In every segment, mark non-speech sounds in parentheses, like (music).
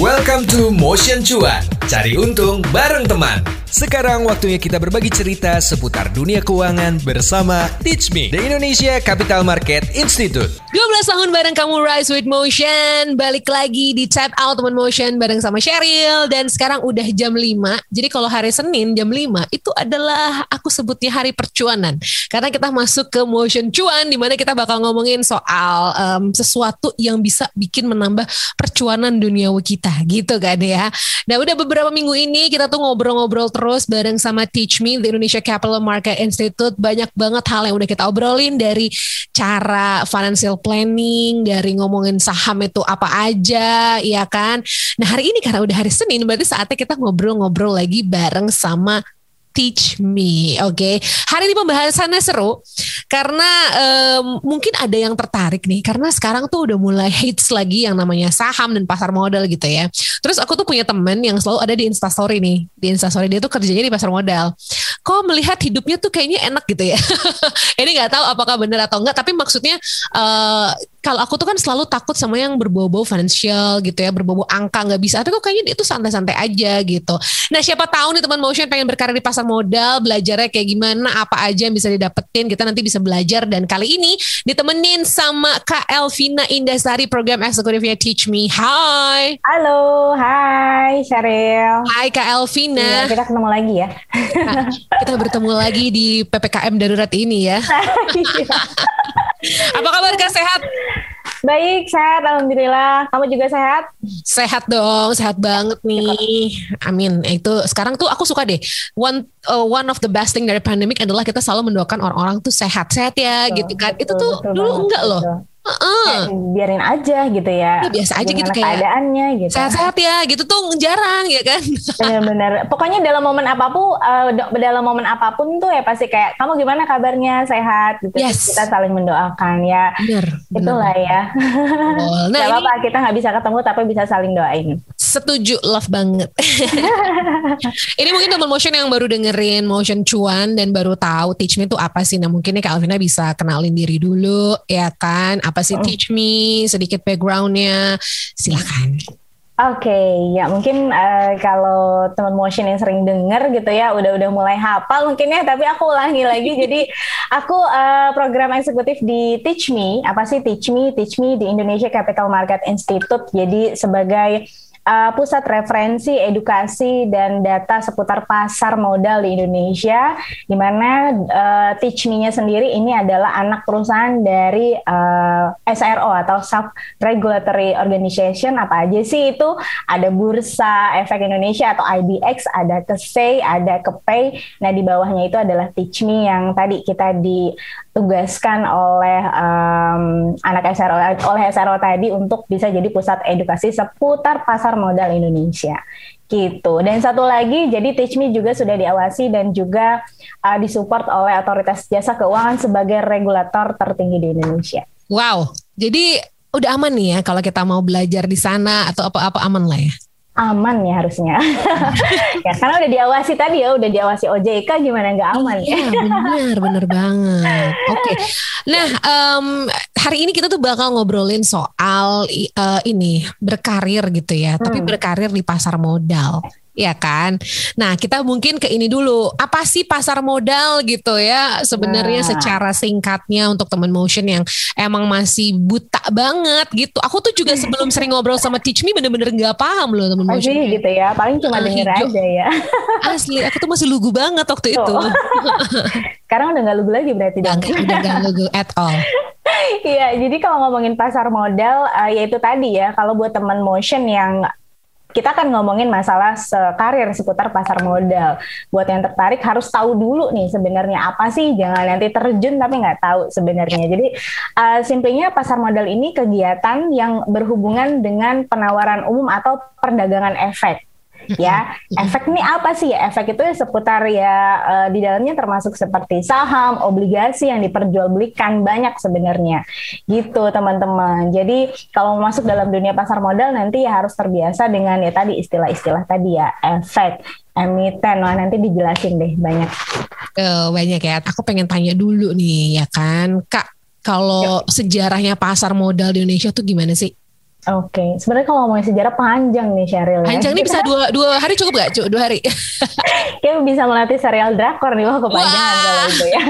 Welcome to Motion Cuan. Cari untung bareng teman. Sekarang waktunya kita berbagi cerita seputar dunia keuangan bersama Teach Me, The Indonesia Capital Market Institute. 12 tahun bareng kamu Rise with Motion. Balik lagi di Tap Out Teman Motion bareng sama Cheryl Dan sekarang udah jam 5 Jadi kalau hari Senin jam 5 Itu adalah aku sebutnya hari percuanan. Karena kita masuk ke Motion Cuan Di mana kita bakal ngomongin soal um, Sesuatu yang bisa bikin menambah percuanan duniawi kita. Gitu kan ya. Nah udah beberapa minggu ini kita tuh ngobrol-ngobrol terus bareng sama Teach Me The Indonesia Capital Market Institute. Banyak banget hal yang udah kita obrolin Dari cara financial planning Dari ngomongin saham itu apa aja Ya kan? Nah hari ini karena udah hari Senin Berarti saatnya kita ngobrol-ngobrol lagi bareng sama Teach Me, oke. Okay? Hari ini pembahasannya seru karena um, mungkin ada yang tertarik nih karena sekarang tuh udah mulai hits lagi yang namanya saham dan pasar modal gitu ya. Terus aku tuh punya temen yang selalu ada di Instastory nih, di Instastory dia tuh kerjanya di pasar modal. Kok melihat hidupnya tuh kayaknya enak gitu ya. (laughs) ini nggak tahu apakah benar atau enggak, tapi maksudnya uh, kalau aku tuh kan selalu takut sama yang berbau-bau financial gitu ya, berbau-bau angka nggak bisa. Tapi kok kayaknya itu santai-santai aja gitu. Nah siapa tahu nih teman motion pengen berkarir di pasar modal, belajarnya kayak gimana, apa aja yang bisa didapetin. Kita nanti bisa belajar dan kali ini ditemenin sama Kak Elvina Indasari program eksekutifnya Teach Me. Hai. Halo, hai Sheryl. Hai Kak Elvina. Iya, kita ketemu lagi ya. Nah, (laughs) kita bertemu lagi di PPKM darurat ini ya. (laughs) Apa kabar Kak sehat? Baik, sehat alhamdulillah. Kamu juga sehat? Sehat dong, sehat banget nih. Amin. Itu sekarang tuh aku suka deh. One uh, one of the best thing dari pandemic adalah kita selalu mendoakan orang-orang tuh sehat-sehat ya betul, gitu kan. Betul, itu tuh betul dulu banget, enggak loh. Betul. Uh, biarin aja gitu ya. ya biasa aja gitu kayak keadaannya gitu. Sehat-sehat ya, gitu tuh jarang ya kan. Benar-benar. Pokoknya dalam momen apa pun, uh, dalam momen apa pun tuh ya pasti kayak kamu gimana kabarnya sehat gitu. Yes. Kita saling mendoakan ya. Benar. Itulah ya. Oh, nah, Gak apa-apa kita nggak bisa ketemu tapi bisa saling doain. Setuju, love banget. (laughs) ini mungkin teman motion yang baru dengerin motion cuan dan baru tahu teach me itu apa sih. Nah mungkin nih Kak Alvina bisa kenalin diri dulu ya kan apa sih Teach Me, sedikit backgroundnya, silakan. Oke, okay, ya mungkin uh, kalau teman motion yang sering denger gitu ya, udah udah mulai hafal mungkin ya, tapi aku ulangi lagi. jadi aku uh, program eksekutif di Teach Me. Apa sih Teach Me? Teach Me di Indonesia Capital Market Institute. Jadi sebagai uh, pusat referensi, edukasi dan data seputar pasar modal di Indonesia, di mana uh, Teach Me-nya sendiri ini adalah anak perusahaan dari uh, SRO atau Self Regulatory Organization. Apa aja sih itu? Ada Bursa Efek Indonesia atau IDX, ada KSEI, ada KPay. Nah di bawahnya itu adalah Teach Me yang tadi kita ditugaskan oleh um, anak SRO oleh SRO tadi untuk bisa jadi pusat edukasi seputar pasar modal Indonesia gitu. Dan satu lagi, jadi Teach Me juga sudah diawasi dan juga uh, disupport oleh Otoritas Jasa Keuangan sebagai regulator tertinggi di Indonesia. Wow, jadi udah aman nih ya kalau kita mau belajar di sana atau apa-apa aman lah ya? Aman ya harusnya. (laughs) ya karena udah diawasi tadi ya, udah diawasi OJK gimana nggak aman? Iya benar, benar banget. Oke, okay. nah um, hari ini kita tuh bakal ngobrolin soal uh, ini berkarir gitu ya, hmm. tapi berkarir di pasar modal ya kan. Nah, kita mungkin ke ini dulu. Apa sih pasar modal gitu ya? Sebenarnya nah. secara singkatnya untuk teman motion yang emang masih buta banget gitu. Aku tuh juga sebelum (laughs) sering ngobrol sama Teach Me bener-bener nggak paham loh teman motion. Asli gitu ya. Paling cuma uh, denger hijau. aja ya. (laughs) Asli, aku tuh masih lugu banget waktu itu. (laughs) Sekarang udah nggak lugu lagi berarti. Udah nggak lugu at all. Iya, jadi kalau ngomongin pasar modal, uh, yaitu tadi ya, kalau buat teman motion yang kita akan ngomongin masalah karir seputar pasar modal. Buat yang tertarik harus tahu dulu nih sebenarnya apa sih, jangan nanti terjun tapi nggak tahu sebenarnya. Jadi uh, simpelnya pasar modal ini kegiatan yang berhubungan dengan penawaran umum atau perdagangan efek ya. Efek ini apa sih? Ya efek itu seputar ya uh, di dalamnya termasuk seperti saham obligasi yang diperjualbelikan banyak sebenarnya. Gitu teman-teman. Jadi kalau masuk dalam dunia pasar modal nanti ya harus terbiasa dengan ya tadi istilah-istilah tadi ya efek emiten. Wah nanti dijelasin deh banyak. Uh, banyak ya. Aku pengen tanya dulu nih ya kan? Kak kalau sejarahnya pasar modal di Indonesia tuh gimana sih Oke, okay. sebenarnya kalau ngomongin sejarah panjang nih Sheryl. Ya. Panjang nih bisa dua dua hari cukup gak? Dua hari. (laughs) Kayak bisa melatih serial drakor nih, wah kepanjangan Wah. kalau itu ya.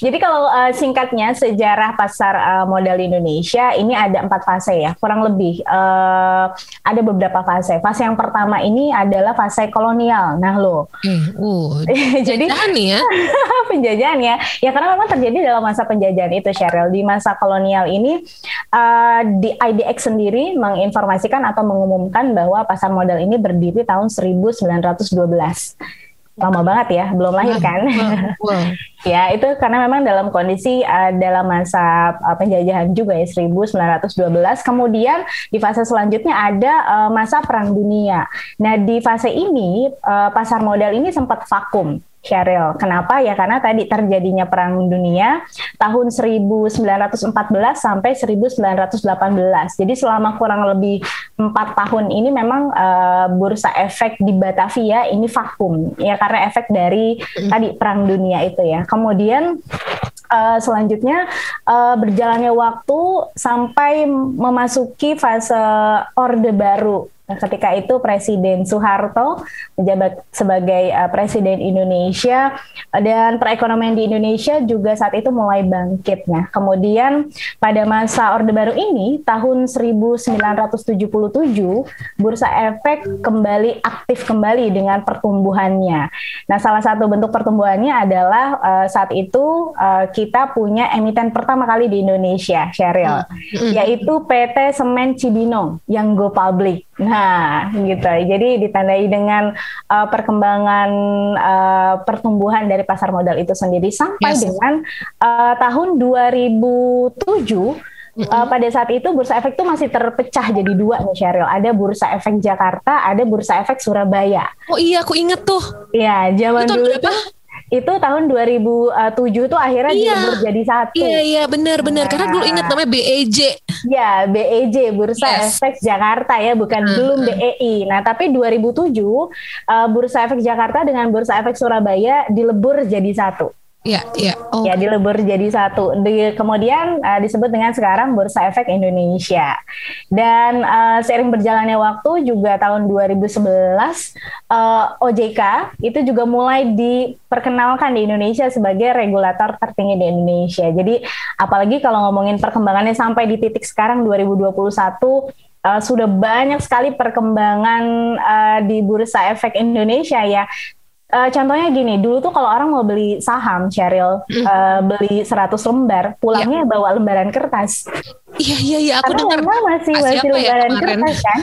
Jadi kalau uh, singkatnya sejarah pasar uh, modal Indonesia ini ada empat fase ya, kurang lebih uh, ada beberapa fase. Fase yang pertama ini adalah fase kolonial. Nah lo, hmm, uh, (laughs) jadi nih ya, (laughs) penjajahan ya, ya karena memang terjadi dalam masa penjajahan itu Sheryl di masa kolonial ini uh, di IDX sendiri menginformasikan atau mengumumkan bahwa pasar modal ini berdiri tahun 1912 lama banget ya, belum lahir kan? Wow, wow. (laughs) ya itu karena memang dalam kondisi uh, dalam masa uh, penjajahan juga ya 1912. Kemudian di fase selanjutnya ada uh, masa perang dunia. Nah di fase ini uh, pasar modal ini sempat vakum Sheryl. Kenapa? Ya karena tadi terjadinya perang dunia tahun 1914 sampai 1918. Jadi selama kurang lebih empat tahun ini memang uh, bursa efek di Batavia ini vakum ya karena efek dari tadi perang dunia itu ya. Kemudian uh, selanjutnya uh, berjalannya waktu sampai memasuki fase Orde Baru Nah, ketika itu Presiden Soeharto menjabat sebagai uh, Presiden Indonesia dan perekonomian di Indonesia juga saat itu mulai bangkit. Nah, kemudian pada masa Orde Baru ini tahun 1977 Bursa Efek kembali aktif kembali dengan pertumbuhannya. Nah, salah satu bentuk pertumbuhannya adalah uh, saat itu uh, kita punya emiten pertama kali di Indonesia, Sheryl, hmm. yaitu PT Semen Cibinong yang go public. Nah, gitu. Jadi ditandai dengan uh, perkembangan uh, pertumbuhan dari pasar modal itu sendiri sampai yes. dengan uh, tahun 2007 Mm-hmm. Uh, pada saat itu bursa efek itu masih terpecah jadi dua nih Sheryl. Ada bursa efek Jakarta, ada bursa efek Surabaya. Oh iya, aku inget tuh. Iya, zaman itu dulu berapa? Itu tahun 2007 tuh akhirnya iya, dilebur jadi satu. Iya iya benar benar nah. karena dulu ingat namanya BEJ. Ya BEJ Bursa yes. Efek Jakarta ya bukan uh, belum BEI. Nah tapi 2007 uh, Bursa Efek Jakarta dengan Bursa Efek Surabaya dilebur jadi satu. Iya, iya. Oh. Ya dilebur jadi satu. Di, kemudian uh, disebut dengan sekarang Bursa Efek Indonesia. Dan uh, seiring berjalannya waktu juga tahun 2011 uh, OJK itu juga mulai diperkenalkan di Indonesia sebagai regulator tertinggi di Indonesia. Jadi apalagi kalau ngomongin perkembangannya sampai di titik sekarang 2021 uh, sudah banyak sekali perkembangan uh, di bursa efek Indonesia ya. Uh, contohnya gini, dulu tuh kalau orang mau beli saham, Cheryl, mm. uh, beli 100 lembar, pulangnya yeah. bawa lembaran kertas. Iya iya iya aku dengar masih masih ya lebaran ya kertas kan.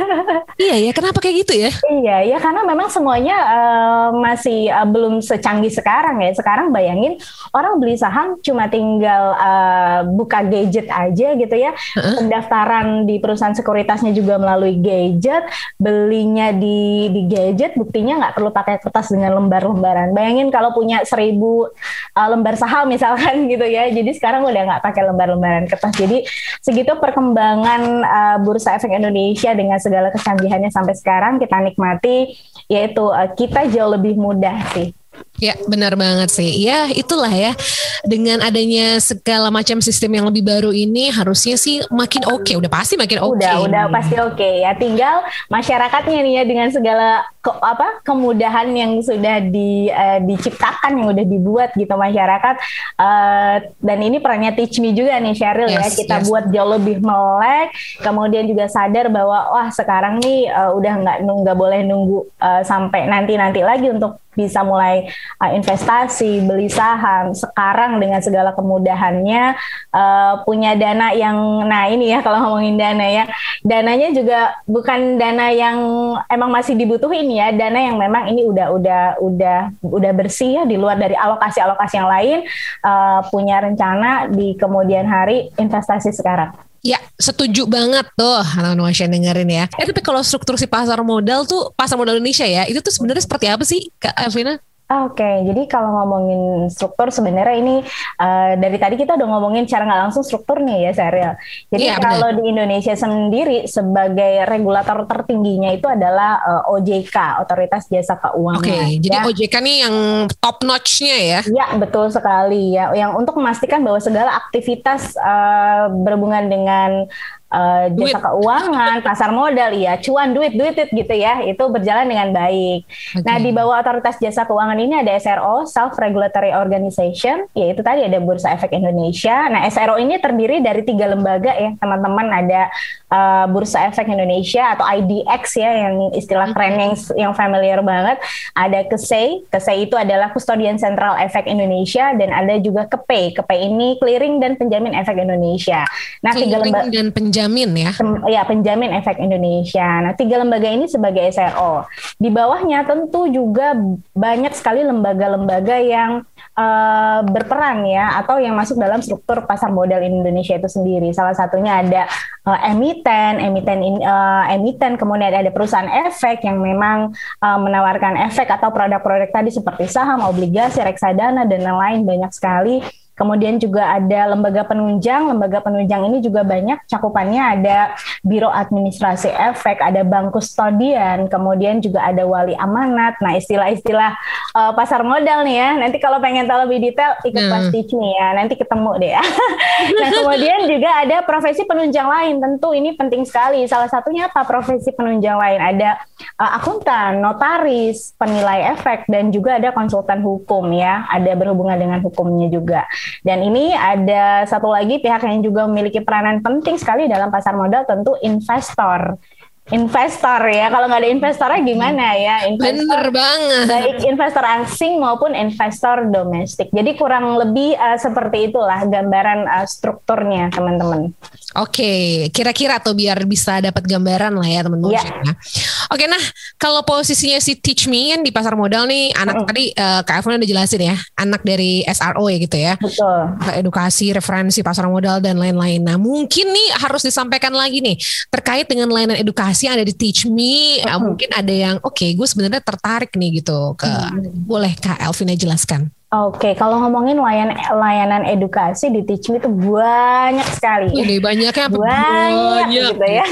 (laughs) iya ya kenapa kayak gitu ya? Iya ya karena memang semuanya uh, masih uh, belum secanggih sekarang ya. Sekarang bayangin orang beli saham cuma tinggal uh, buka gadget aja gitu ya. Uh-huh. Pendaftaran di perusahaan sekuritasnya juga melalui gadget, belinya di di gadget, buktinya nggak perlu pakai kertas dengan lembar-lembaran. Bayangin kalau punya seribu uh, lembar saham misalkan (laughs) gitu ya. Jadi sekarang udah nggak pakai lembar-lembaran kertas. Jadi segitu perkembangan uh, bursa efek Indonesia dengan segala kecanggihannya sampai sekarang kita nikmati yaitu uh, kita jauh lebih mudah sih Ya benar banget sih. Ya itulah ya. Dengan adanya segala macam sistem yang lebih baru ini harusnya sih makin oke. Okay. Udah pasti makin oke. Okay. Udah udah pasti oke okay. ya. Tinggal masyarakatnya nih ya dengan segala ke, apa kemudahan yang sudah di, uh, diciptakan yang udah dibuat gitu masyarakat. Uh, dan ini perannya Teach Me juga nih Sheryl ya. yes, ya. Kita yes. buat jauh lebih melek. Kemudian juga sadar bahwa wah sekarang nih uh, udah nggak nggak boleh nunggu uh, sampai nanti nanti lagi untuk bisa mulai uh, investasi, beli saham. Sekarang dengan segala kemudahannya uh, punya dana yang nah ini ya kalau ngomongin dana ya. Dananya juga bukan dana yang emang masih dibutuhin ya, dana yang memang ini udah udah udah udah bersih ya di luar dari alokasi-alokasi yang lain uh, punya rencana di kemudian hari investasi sekarang. Ya, setuju banget tuh teman-teman dengerin ya. Eh tapi kalau struktur si pasar modal tuh, pasar modal Indonesia ya, itu tuh sebenarnya seperti apa sih Kak Elvina? Oke, okay, jadi kalau ngomongin struktur sebenarnya ini uh, dari tadi kita udah ngomongin cara nggak langsung struktur nih ya Serial. Jadi ya, kalau di Indonesia sendiri sebagai regulator tertingginya itu adalah uh, eh, OJK, Otoritas Jasa Keuangan. Oke, okay, jadi ya. OJK nih yang top notch-nya ya? Ya betul sekali ya, yang untuk memastikan bahwa segala aktivitas uh, berhubungan dengan uh, jasa duit. keuangan, pasar modal, ya cuan duit duit gitu ya, itu berjalan dengan baik. Okay. Nah di bawah otoritas jasa keuangan ini ada SRO (Self Regulatory Organization), yaitu tadi ada Bursa Efek Indonesia. Nah SRO ini terdiri dari tiga lembaga ya teman-teman, ada uh, Bursa Efek Indonesia atau IDX ya yang istilah keren yang yang familiar banget. Ada KSEI, KSEI itu adalah Kustodian Sentral Efek Indonesia dan ada juga KPI. KPI ini Clearing dan Penjamin Efek Indonesia. Nah tiga lembaga dan penjamin ya. Ya, penjamin efek Indonesia. Nah, tiga lembaga ini sebagai SRO. Di bawahnya tentu juga banyak sekali lembaga-lembaga yang uh, berperan ya atau yang masuk dalam struktur pasar modal Indonesia itu sendiri. Salah satunya ada uh, emiten, emiten in, uh, emiten, kemudian ada perusahaan efek yang memang uh, menawarkan efek atau produk-produk tadi seperti saham, obligasi, reksadana dan lain-lain banyak sekali Kemudian juga ada lembaga penunjang. Lembaga penunjang ini juga banyak cakupannya ada Biro Administrasi Efek, ada bank kustodian, kemudian juga ada wali amanat. Nah, istilah-istilah uh, pasar modal nih ya. Nanti kalau pengen tahu lebih detail ikut hmm. pasti nih ya. Nanti ketemu deh ya. (laughs) nah, kemudian juga ada profesi penunjang lain. Tentu ini penting sekali. Salah satunya apa profesi penunjang lain? Ada uh, akuntan, notaris, penilai efek dan juga ada konsultan hukum ya. Ada berhubungan dengan hukumnya juga. Dan ini ada satu lagi pihak yang juga memiliki peranan penting sekali dalam pasar modal tentu investor investor ya. Kalau nggak ada investornya gimana ya? Investor, Bener banget. Baik investor asing maupun investor domestik. Jadi kurang lebih uh, seperti itulah gambaran uh, strukturnya teman-teman. Oke, kira-kira tuh biar bisa dapat gambaran lah ya teman-teman. Yeah. Ya. Oke, nah kalau posisinya si Teach Me kan di pasar modal nih, anak mm. tadi uh, Kak Evan udah jelasin ya, anak dari SRO ya gitu ya. Betul. Edukasi, referensi pasar modal dan lain-lain. Nah mungkin nih harus disampaikan lagi nih terkait dengan layanan edukasi yang ada di Teach Me. Mm. Uh, mungkin ada yang oke, okay, gue sebenarnya tertarik nih gitu ke, mm. boleh Kak Elvina jelaskan? Oke, kalau ngomongin layan, layanan edukasi di Teach Me itu banyak sekali. Ini banyaknya apa? Banyak, banyak gitu ya.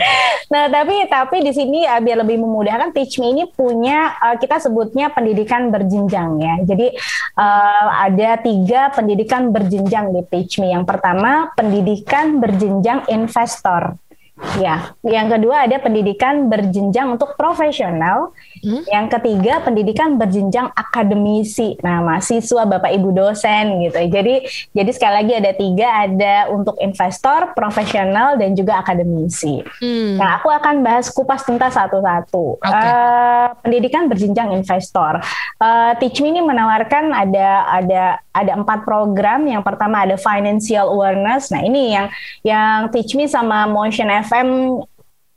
(laughs) nah, tapi tapi di sini uh, biar lebih memudahkan Teach Me ini punya uh, kita sebutnya pendidikan berjenjang ya. Jadi uh, ada tiga pendidikan berjenjang di Teach Me. Yang pertama pendidikan berjenjang investor. Ya, yang kedua ada pendidikan berjenjang untuk profesional. Hmm? Yang ketiga pendidikan berjenjang akademisi. Nah, mahasiswa, bapak ibu dosen gitu. Jadi, jadi sekali lagi ada tiga, ada untuk investor, profesional, dan juga akademisi. Hmm. Nah, aku akan bahas kupas tuntas satu-satu. Okay. Uh, eh, pendidikan berjenjang investor. Uh, Teach Me ini menawarkan ada ada ada empat program. Yang pertama ada financial awareness. Nah, ini yang yang Teach Me sama Motion FM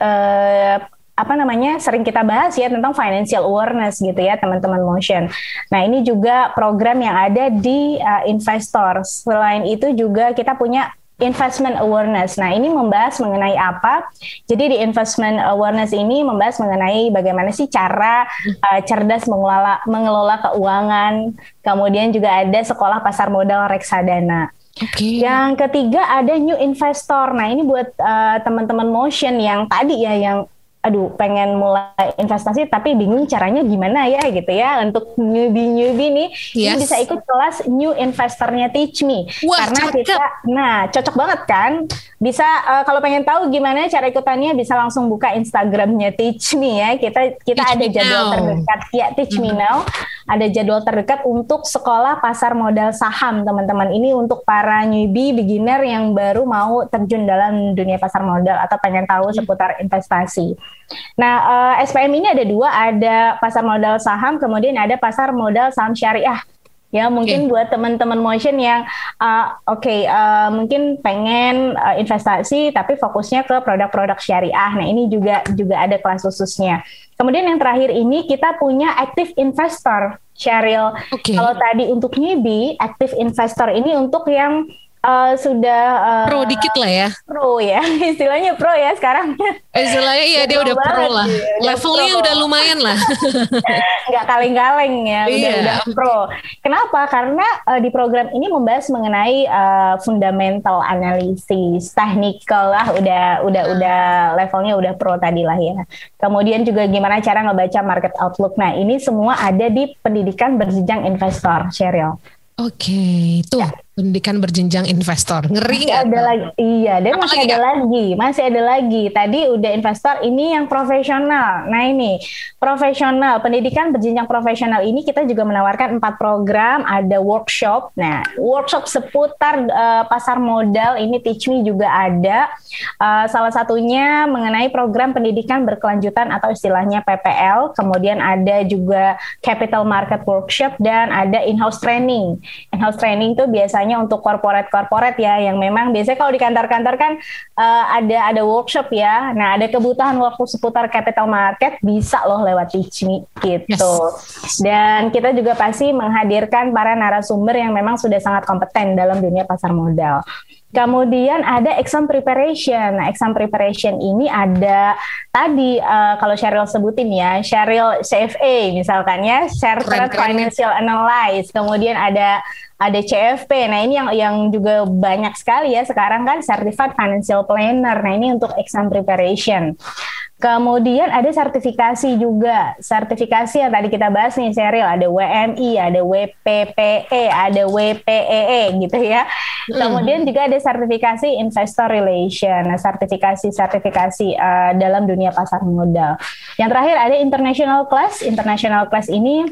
eh, apa namanya sering kita bahas ya tentang financial awareness gitu ya teman-teman motion. Nah ini juga program yang ada di uh, investor. Selain itu juga kita punya investment awareness. Nah, ini membahas mengenai apa? Jadi di investment awareness ini membahas mengenai bagaimana sih cara uh, cerdas mengelola mengelola keuangan. Kemudian juga ada sekolah pasar modal reksadana. Okay. Yang ketiga ada new investor. Nah ini buat uh, teman-teman motion yang tadi ya yang aduh pengen mulai investasi tapi bingung caranya gimana ya gitu ya untuk newbie newbie nih yes. ini bisa ikut kelas new investornya Teach Me Wah, karena cakep. kita nah cocok banget kan bisa uh, kalau pengen tahu gimana cara ikutannya bisa langsung buka Instagramnya Teach Me ya kita kita teach ada jadwal terdekat ya Teach mm -hmm. Me Now ada jadwal terdekat untuk sekolah pasar modal saham teman-teman ini untuk para newbie beginner yang baru mau terjun dalam dunia pasar modal atau pengen tahu mm. seputar investasi Nah, uh, eh, SPM ini ada dua, ada pasar modal saham, kemudian ada pasar modal saham syariah. Ya, mungkin okay. buat teman-teman motion yang uh, oke, okay, uh, eh, mungkin pengen uh, investasi tapi fokusnya ke produk-produk syariah. Nah, ini juga juga ada kelas khususnya. Kemudian yang terakhir ini kita punya active investor, Cheryl. Okay. Kalau tadi untuk newbie, active investor ini untuk yang uh, sudah uh, pro dikit lah ya. Pro ya, (laughs) istilahnya pro ya sekarang. Istilahnya iya dia udah pro lah. Ya, Levelnya pro. udah lumayan lah. (laughs) Nggak kaleng-kaleng ya, iya. udah udah pro. Kenapa? Karena uh, di program ini membahas mengenai uh, fundamental analisis, technical lah, udah udah hmm. udah levelnya udah pro tadi lah ya. Kemudian juga gimana cara ngebaca market outlook. Nah ini semua ada di pendidikan berjenjang investor, Cheryl. Oke, okay. tuh. Ya pendidikan berjenjang investor. Ngeri nggak? Ada lagi, iya, dan Apa masih lagi, ada Kak? lagi, masih ada lagi. Tadi udah investor, ini yang profesional. Nah ini profesional, pendidikan berjenjang profesional ini kita juga menawarkan empat program, ada workshop. Nah, workshop seputar eh, pasar modal ini Teach Me juga ada. Eh, salah satunya mengenai program pendidikan berkelanjutan atau istilahnya PPL. Kemudian ada juga capital market workshop dan ada in-house training. In-house training itu biasanya untuk corporate-corporate ya yang memang biasanya kalau di kantor-kantor kan eh, ada ada workshop ya. Nah, ada kebutuhan waktu seputar capital market bisa loh lewat Teach Me gitu. Dan kita juga pasti menghadirkan para narasumber yang memang sudah sangat kompeten dalam dunia pasar modal. Kemudian ada exam preparation. Nah, exam preparation ini ada tadi eh, kalau Cheryl sebutin ya, Cheryl CFA misalkan ya, Chartered. Financial Analyst. Kemudian ada ada CFP. Nah, ini yang yang juga banyak sekali ya sekarang kan Certified Financial Planner. Nah, ini untuk exam preparation. Kemudian ada sertifikasi juga. Sertifikasi yang tadi kita bahas nih, Cheryl. Ada WMI, ada WPPE, ada WPEE gitu ya. Kemudian juga ada sertifikasi Investor Relation. Sertifikasi-sertifikasi eh, dalam dunia pasar modal. Yang terakhir ada International Class. International Class ini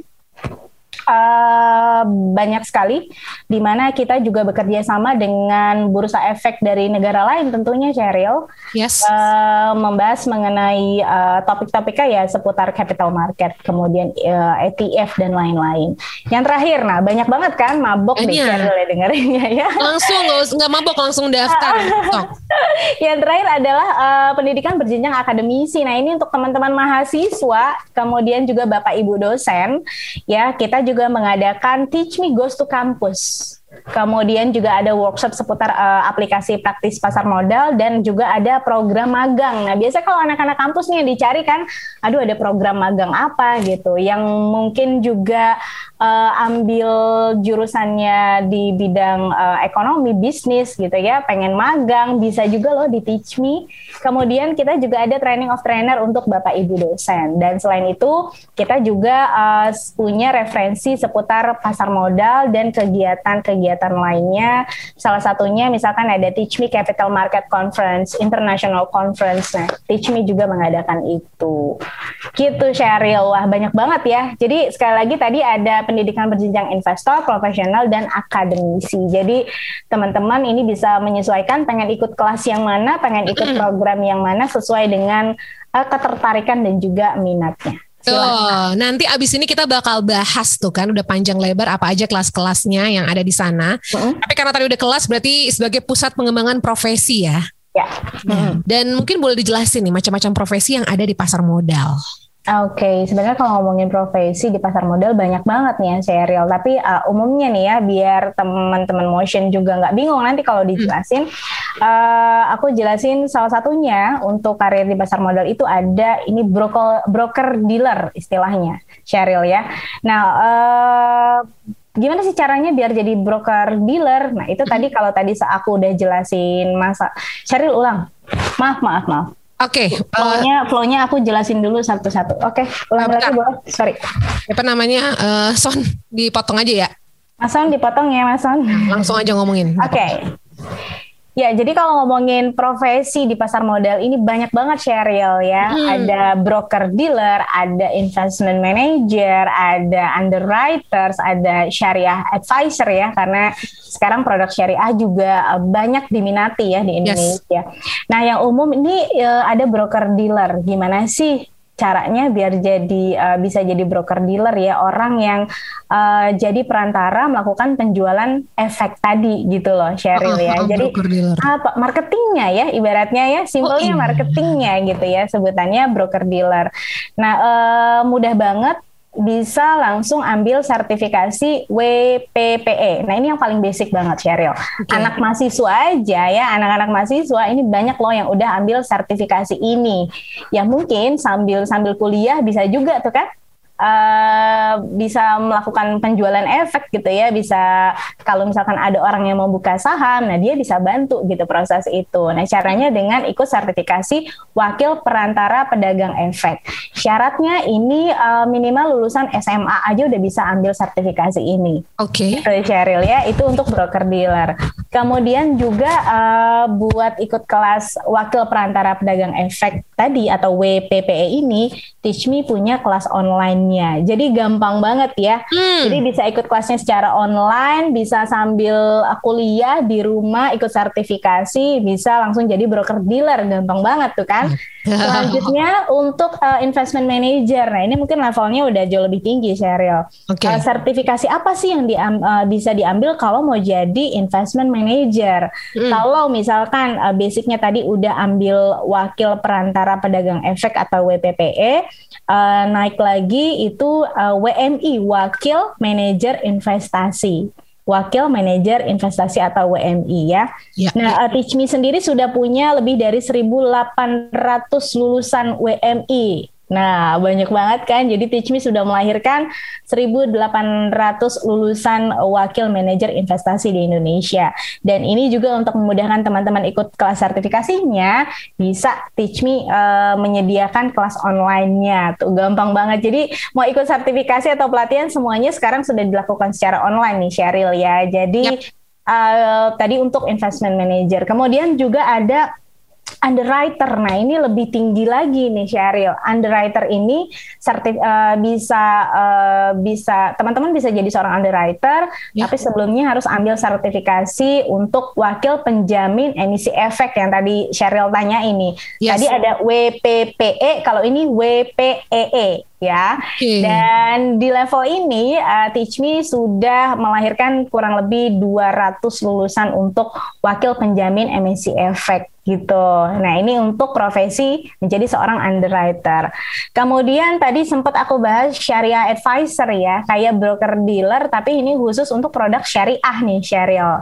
eh, banyak sekali, di mana kita juga bekerja sama dengan bursa efek dari negara lain tentunya, Cheryl Yes. eh, membahas mengenai eh, topik-topiknya ya seputar capital market, kemudian eh, ETF dan lain-lain. Yang terakhir, nah banyak banget kan mabok nih Banyak. Cheryl ya dengerinnya ya. langsung nggak mabok langsung daftar. (laughs) Yang terakhir adalah eh, pendidikan berjenjang akademisi. Nah ini untuk teman-teman mahasiswa, kemudian juga bapak ibu dosen, ya kita juga mengadakan Teach Me Goes to Campus. Kemudian juga ada workshop seputar eh, aplikasi praktis pasar modal dan juga ada program magang. Nah biasanya kalau anak-anak kampus nih yang dicari kan, aduh ada program magang apa gitu, yang mungkin juga eh, ambil jurusannya di bidang eh, ekonomi bisnis gitu ya, pengen magang bisa juga loh di Teach Me. Kemudian kita juga ada training of trainer untuk bapak ibu dosen dan selain itu kita juga eh, punya referensi seputar pasar modal dan kegiatan-kegiatan lainnya. Salah satunya misalkan ada Teach Me Capital Market Conference, International Conference. Nah, Teach Me juga mengadakan itu. Gitu Sheryl, wah banyak banget ya. Jadi sekali lagi tadi ada pendidikan berjenjang investor, profesional, dan akademisi. Jadi teman-teman ini bisa menyesuaikan pengen ikut kelas yang mana, pengen ikut program yang mana sesuai dengan eh, ketertarikan dan juga minatnya. Tuh, nanti abis ini kita bakal bahas tuh kan udah panjang lebar apa aja kelas-kelasnya yang ada di sana. Mm-mm. Tapi karena tadi udah kelas berarti sebagai pusat pengembangan profesi ya. Ya. Dan mungkin boleh dijelasin nih macam-macam profesi yang ada di pasar modal. Oke, sebenarnya kalau ngomongin profesi di pasar modal banyak banget nih ya Cheryl. Tapi uh, umumnya nih ya, biar teman-teman motion juga nggak bingung nanti kalau dijelasin, uh, aku jelasin salah satunya untuk karir di pasar modal itu ada ini broker broker dealer istilahnya, Cheryl ya. Nah, uh, gimana sih caranya biar jadi broker dealer? Nah itu tadi kalau tadi aku udah jelasin masa, Cheryl ulang. Maaf, maaf, maaf. Oke, eh, Flow-nya, flow-nya aku jelasin dulu satu-satu. Oke, ulang Bentar. lagi boleh? Sorry. apa namanya? eh, Son dipotong aja ya. Mas Son dipotong ya Mas Son. Langsung aja ngomongin. Oke. Ya, jadi kalau ngomongin profesi di pasar modal ini banyak banget Cheryl ya. Hmm. Ada broker dealer, ada investment manager, ada underwriters, ada syariah advisor ya karena sekarang produk syariah juga eh, banyak diminati ya di Yes. Indonesia. Nah, yang umum ini eh, ada broker dealer. Gimana sih caranya biar jadi eh, bisa jadi broker dealer ya orang yang eh, jadi perantara melakukan penjualan efek tadi gitu loh Cheryl ya. Oh, oh, Jadi apa marketingnya ya ibaratnya ya simpelnya Oh, iya. marketingnya gitu ya sebutannya broker dealer. Nah eh, mudah banget bisa langsung ambil sertifikasi WPPE. Nah ini yang paling basic banget Cheryl. Anak mahasiswa aja ya, anak-anak mahasiswa ini banyak loh yang udah ambil sertifikasi ini. Ya mungkin sambil sambil kuliah bisa juga tuh kan eh, bisa melakukan penjualan efek gitu ya bisa kalau misalkan ada orang yang mau buka saham nah dia bisa bantu gitu proses itu nah caranya dengan ikut sertifikasi wakil perantara pedagang efek Syaratnya ini uh, minimal lulusan SMA aja udah bisa ambil sertifikasi ini. Oke. Okay. Cheryl ya, itu untuk broker dealer. Kemudian juga uh, buat ikut kelas wakil perantara pedagang efek tadi atau WPPE ini, Teach Me punya kelas online-nya. Jadi gampang banget ya. Hmm. Jadi bisa ikut kelasnya secara online, bisa sambil kuliah di rumah ikut sertifikasi, bisa langsung jadi broker dealer, gampang banget tuh kan. Selanjutnya untuk uh, investment manager. Nah, ini mungkin levelnya udah jauh lebih tinggi, Sheryl. Okay. Uh, sertifikasi apa sih yang diam, uh, bisa diambil kalau mau jadi investment manager? Hmm. Kalau misalkan uh, basicnya tadi udah ambil wakil perantara pedagang efek atau WPPE, uh, naik lagi itu uh, WMI, wakil manajer investasi wakil manajer investasi atau WMI ya. ya nah, ya. Teach Me sendiri sudah punya lebih dari 1.800 lulusan WMI Nah, banyak banget kan. Jadi Teach Me sudah melahirkan 1.800 lulusan wakil manajer investasi di Indonesia. Dan ini juga untuk memudahkan teman-teman ikut kelas sertifikasinya, bisa Teach Me uh, menyediakan kelas online-nya. Tuh gampang banget. Jadi mau ikut sertifikasi atau pelatihan semuanya sekarang sudah dilakukan secara online nih Sheryl ya. Jadi yep. uh, tadi untuk investment manager. Kemudian juga ada underwriter. Nah, ini lebih tinggi lagi nih Sheryl. Underwriter ini sertif, uh, bisa uh, bisa teman-teman bisa jadi seorang underwriter, ya. tapi sebelumnya harus ambil sertifikasi untuk wakil penjamin emisi efek yang tadi Sheryl tanya ini. Yes. Tadi ada WPPE, kalau ini WPEE ya. Okay. Dan di level ini uh, Teach Me sudah melahirkan kurang lebih 200 lulusan untuk wakil penjamin emisi efek gitu. Nah, ini untuk profesi menjadi seorang underwriter. Kemudian tadi sempat aku bahas syariah advisor ya, kayak broker dealer tapi ini khusus untuk produk syariah nih, Sheryl.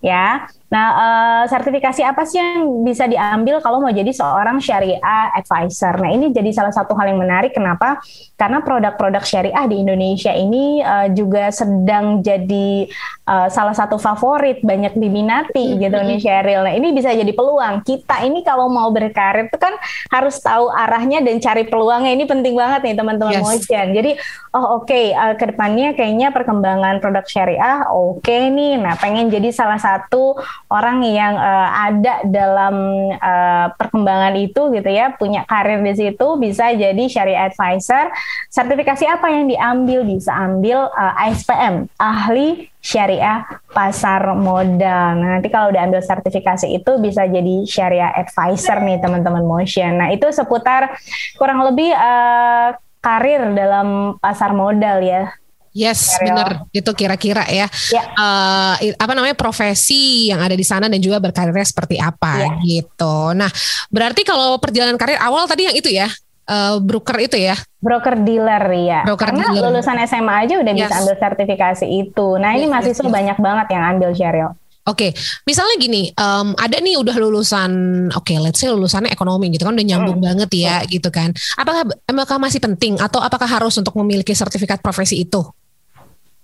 Ya. Nah, uh, sertifikasi apa sih yang bisa diambil kalau mau jadi seorang syariah advisor? Nah, ini jadi salah satu hal yang menarik. Kenapa? Karena produk-produk syariah di Indonesia ini uh, juga sedang jadi uh, salah satu favorit, banyak diminati gitu nih Sheryl. Nah, ini bisa jadi peluang. Kita ini kalau mau berkarir itu kan harus tahu arahnya dan cari peluangnya. Ini penting banget nih teman-teman yes. Motion. Jadi, oh oke, okay, uh, ke depannya kayaknya perkembangan produk syariah oke okay nih. Nah, pengen jadi salah satu orang yang uh, ada dalam uh, perkembangan itu gitu ya, punya karir di situ bisa jadi syariah advisor. Sertifikasi apa yang diambil? Bisa ambil uh, eh, ASPM, ahli syariah pasar modal. Nah, nanti kalau udah ambil sertifikasi itu bisa jadi syariah advisor nih teman-teman Motion. Nah, itu seputar kurang lebih uh, karir dalam pasar modal ya Yes, benar. Itu kira-kira ya. ya. Uh, apa namanya profesi yang ada di sana dan juga berkarirnya seperti apa ya. gitu. Nah, berarti kalau perjalanan karir awal tadi yang itu ya, uh, broker itu ya. Broker dealer ya. Broker Karena dealer. lulusan SMA aja udah yes. bisa ambil sertifikasi itu. Nah, ini yes, mahasiswa yes. banyak banget yang ambil Sheryl. Oke, okay. misalnya gini, um, ada nih udah lulusan, oke, okay, let's say lulusannya ekonomi gitu kan, udah nyambung hmm. banget ya, hmm. gitu kan. Apakah apakah masih penting atau apakah harus untuk memiliki sertifikat profesi itu?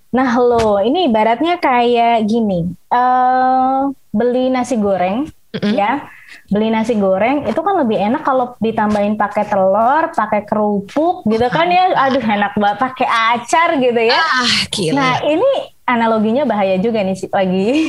Nah lo, ini ibaratnya kayak gini, uh, beli nasi goreng, mm-hmm. ya, beli nasi goreng itu kan lebih enak kalau ditambahin pakai telur, pakai kerupuk, gitu kan ya, aduh enak banget, pakai acar gitu ya. Ah, gila. Nah ini analoginya bahaya juga nih lagi. (laughs)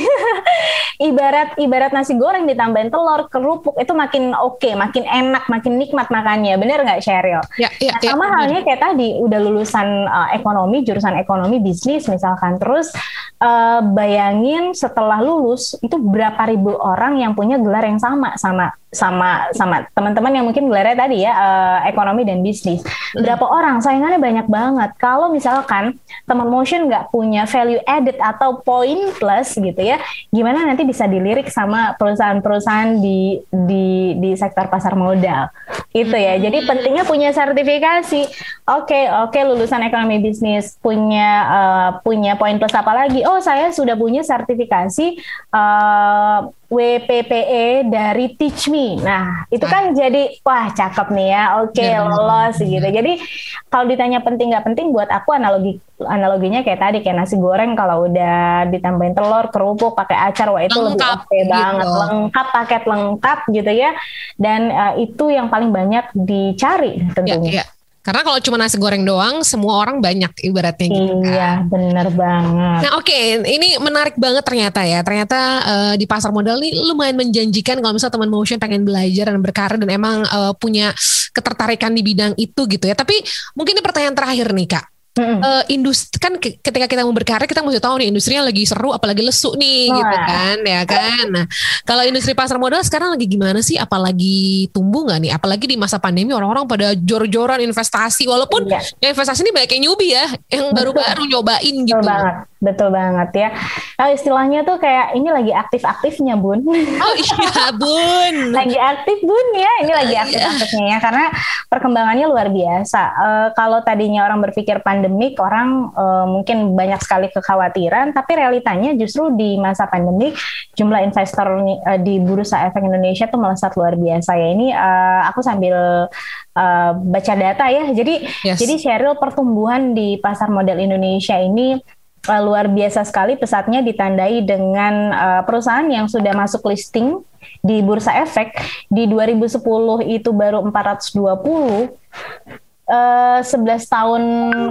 ibarat ibarat nasi goreng ditambahin telur, kerupuk itu makin oke, okay, makin enak, makin nikmat makannya. Bener nggak Sheryl? Ya, ya, nah, sama ya, halnya kayak tadi udah lulusan uh, ekonomi, jurusan ekonomi bisnis misalkan. Terus uh, bayangin setelah lulus itu berapa ribu orang yang punya gelar yang sama sama sama sama teman-teman yang mungkin gelarnya tadi ya uh, ekonomi dan bisnis. Hmm. Berapa orang saingannya banyak banget. Kalau misalkan teman motion nggak punya value added atau point plus gitu ya, gimana nanti bisa dilirik sama perusahaan-perusahaan di di di sektor pasar modal. Itu ya. Jadi hmm. pentingnya punya sertifikasi. Oke, okay, oke okay, lulusan ekonomi bisnis punya uh, punya poin plus apa lagi? Oh, saya sudah punya sertifikasi uh, WPPE dari Teach Me. Nah, itu kan jadi wah cakep nih ya. Oke, okay, lolos gitu. Jadi kalau ditanya penting nggak penting buat aku analogi analoginya kayak tadi kayak nasi goreng kalau udah ditambahin telur, kerupuk, pakai acar wah itu lengkap, lebih oke okay gitu. banget. Lengkap paket lengkap gitu ya. Dan uh, itu yang paling banyak dicari tentunya. Ya, ya. Karena kalau cuma nasi goreng doang, semua orang banyak ibaratnya gitu. Iya, bener banget. Nah, oke, okay. ini menarik banget ternyata ya. Ternyata uh, di pasar modal nih lumayan menjanjikan kalau misalnya teman motion pengen belajar dan berkarir dan emang uh, punya ketertarikan di bidang itu gitu ya. Tapi mungkin ini pertanyaan terakhir nih, Kak mm Uh, industri kan ketika kita mau berkarya kita mesti tahu nih industrinya lagi seru apalagi lesu nih oh, gitu kan ya kan. Nah, kalau industri pasar modal sekarang lagi gimana sih? Apalagi tumbuh nggak nih? Apalagi di masa pandemi orang-orang pada jor-joran investasi walaupun iya. ya investasi ini banyak yang newbie ya, yang baru-baru nyobain gitu. Betul banget. Betul banget ya. Kalau istilahnya tuh kayak ini lagi aktif-aktifnya bun. Oh iya bun. (laughs) lagi aktif bun ya. Ini lagi iya. aktif-aktifnya ya karena perkembangannya luar biasa. Uh, kalau tadinya orang berpikir pandemik, orang uh, mungkin banyak sekali kekhawatiran, tapi realitanya justru di masa pandemik jumlah investor uh, di bursa efek Indonesia tuh melesat luar biasa ya. Ini uh, aku sambil uh, baca data ya. Jadi yes. jadi Cheryl pertumbuhan di pasar modal Indonesia ini uh, luar biasa sekali pesatnya ditandai dengan uh, perusahaan yang sudah masuk listing di bursa efek di 2010 itu baru 420 uh, eh, 11 tahun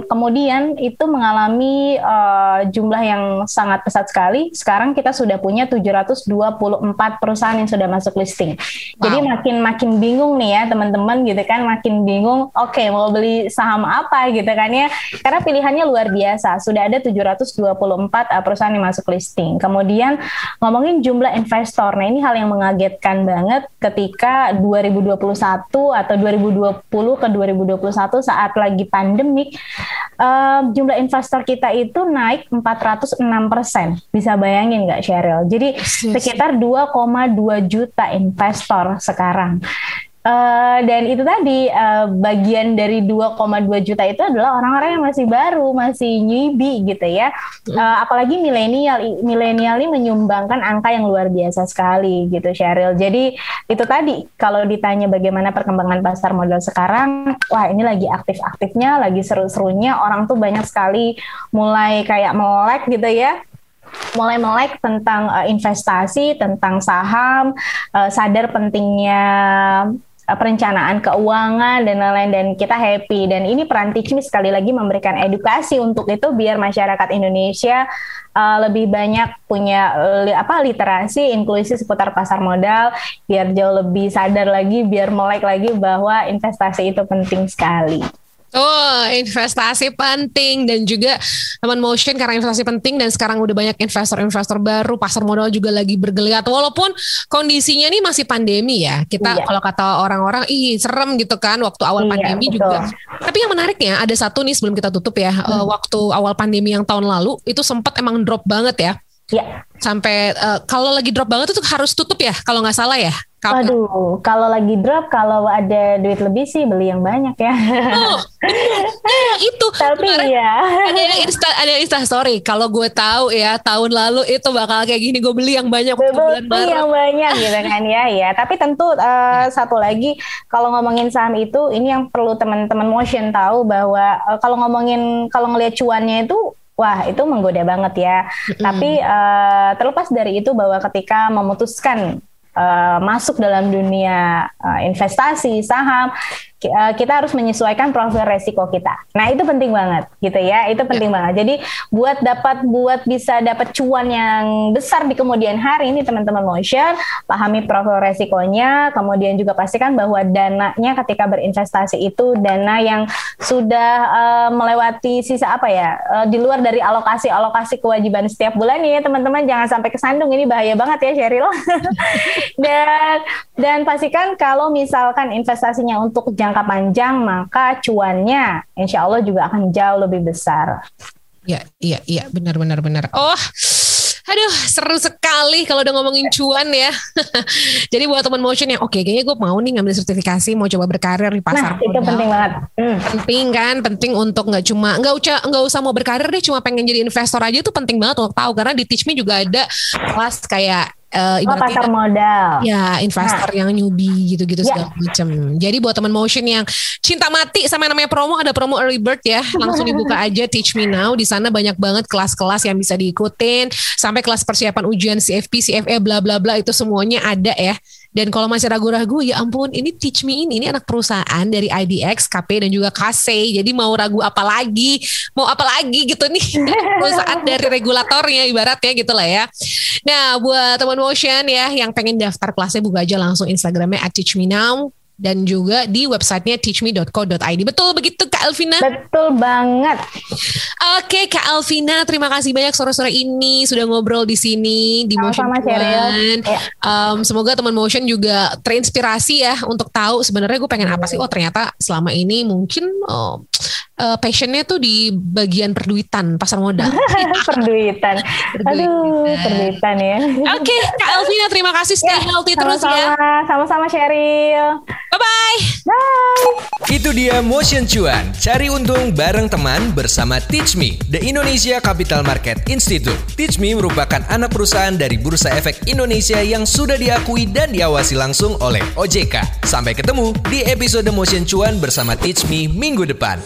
kemudian itu mengalami uh, jumlah yang sangat pesat sekali. Sekarang kita sudah punya 724 perusahaan yang sudah masuk listing. Wow. Jadi makin makin bingung nih ya teman-teman gitu kan, makin bingung. Oke, okay, mau beli saham apa gitu kan ya? Karena pilihannya luar biasa. Sudah ada 724 uh, perusahaan yang masuk listing. Kemudian ngomongin jumlah investor. Nah, ini hal yang mengagetkan banget ketika 2021 atau 2020 ke 2021 saat lagi pandemik uh, jumlah investor kita itu naik 406 persen. Bisa bayangin nggak Cheryl? Jadi sekitar 2,2 juta investor sekarang. Uh, dan itu tadi uh, bagian dari 2,2 juta itu adalah orang-orang yang masih baru, masih newbie gitu ya. Uh, apalagi milenial, milenial ini menyumbangkan angka yang luar biasa sekali gitu, Cheryl. Jadi itu tadi kalau ditanya bagaimana perkembangan pasar modal sekarang, wah ini lagi aktif-aktifnya, lagi seru-serunya. Orang tuh banyak sekali mulai kayak melek gitu ya mulai melek tentang uh, investasi, tentang saham, uh, sadar pentingnya perencanaan keuangan dan lain-lain dan kita happy dan ini peran Teachme sekali lagi memberikan edukasi untuk itu biar masyarakat Indonesia uh, lebih banyak punya uh, apa literasi inklusi seputar pasar modal biar jauh lebih sadar lagi biar melek lagi bahwa investasi itu penting sekali. Oh, investasi penting dan juga teman motion karena investasi penting dan sekarang udah banyak investor-investor baru, pasar modal juga lagi bergeliat walaupun kondisinya ini masih pandemi ya. Kita iya. kalau kata orang-orang ih serem gitu kan waktu awal iya, pandemi betul. juga. Tapi yang menariknya ada satu nih sebelum kita tutup ya, hmm. uh, waktu awal pandemi yang tahun lalu itu sempat emang drop banget ya. Iya. Sampai uh, kalau lagi drop banget itu harus tutup ya kalau nggak salah ya. Kapan? Aduh, kalau lagi drop, kalau ada duit lebih sih beli yang banyak ya. Oh, itu. (laughs) Tapi ya. Ada yang insta, ada yang insta story. Kalau gue tahu ya tahun lalu itu bakal kayak gini, gue beli yang banyak. Beli bulan yang banyak gitu kan ya, ya. Tapi tentu uh, satu lagi, kalau ngomongin saham itu, ini yang perlu teman-teman motion tahu bahwa uh, kalau ngomongin kalau ngelihat cuannya itu wah itu menggoda banget ya. Mm. Tapi uh, terlepas dari itu bahwa ketika memutuskan uh, masuk dalam dunia uh, investasi saham Eh, kita harus menyesuaikan profil resiko kita. Nah itu penting banget, gitu ya. Itu penting ya. banget. Jadi buat dapat buat bisa dapat cuan yang besar di kemudian hari ini teman-teman motion, pahami profil resikonya, kemudian juga pastikan bahwa dananya ketika berinvestasi itu dana yang sudah uh, melewati sisa apa ya, uh, di luar dari alokasi alokasi kewajiban setiap bulan ya teman-teman. Jangan sampai kesandung ini bahaya banget ya Sheryl. (laughs) dan dan pastikan kalau misalkan investasinya untuk jangka panjang maka cuannya insya Allah juga akan jauh lebih besar. Iya, iya, iya, benar, benar, benar. Oh, aduh, seru sekali kalau udah ngomongin cuan ya. (laughs) Jadi buat teman motion yang oke, okay, kayaknya gue mau nih ngambil sertifikasi, mau coba berkarir di pasar. Nah, itu penting banget. Hmm. Penting kan, penting untuk nggak cuma nggak usah nggak usah mau berkarir deh, cuma pengen jadi investor aja itu penting banget untuk tahu karena di Teach Me juga ada kelas kayak uh, oh, pasar modal. Ya, investor nah. yang newbie gitu-gitu ya. segala macam. Jadi buat teman motion yang cinta mati sama namanya promo ada promo early bird ya. Langsung dibuka (laughs) aja Teach Me Now. Di sana banyak banget kelas-kelas yang bisa diikutin sampai kelas persiapan ujian CFP, CFE bla bla bla itu semuanya ada ya Dan kalau masih ragu-ragu, ya ampun, ini Teach Me ini, ini anak perusahaan dari IDX, KP, dan juga KC. Jadi mau ragu apa lagi, mau apa lagi gitu nih, (laughs) perusahaan dari regulatornya ibaratnya gitu lah ya. Nah, buat teman motion ya yang pengen daftar kelasnya buka aja langsung Instagramnya at Teach Me Now dan juga di websitenya teachme.co.id. Betul begitu Kak Elvina? Betul banget. Oke Kak Elvina, terima kasih banyak sore-sore ini sudah ngobrol di sini di Motion Sama-sama, Cheryl. Ya. Um, semoga teman Motion juga terinspirasi ya untuk tahu sebenarnya gue pengen apa sih? Oh ternyata selama ini mungkin oh, uh, passionnya tuh di bagian perduitan pasar modal. (laughs) perduitan. Aduh, perduitan ya. Oke, Kak Elvina terima kasih stay Ya, healthy terus ya. Sama-sama, sama-sama Cheryl. Bye-bye. Bye. Itu dia Motion Cuan, cari untung bareng teman bersama Teach Me, The Indonesia Capital Market Institute. Teach Me merupakan anak perusahaan dari Bursa Efek Indonesia yang sudah diakui dan diawasi langsung oleh OJK. Sampai ketemu di episode Motion Cuan bersama Teach Me minggu depan.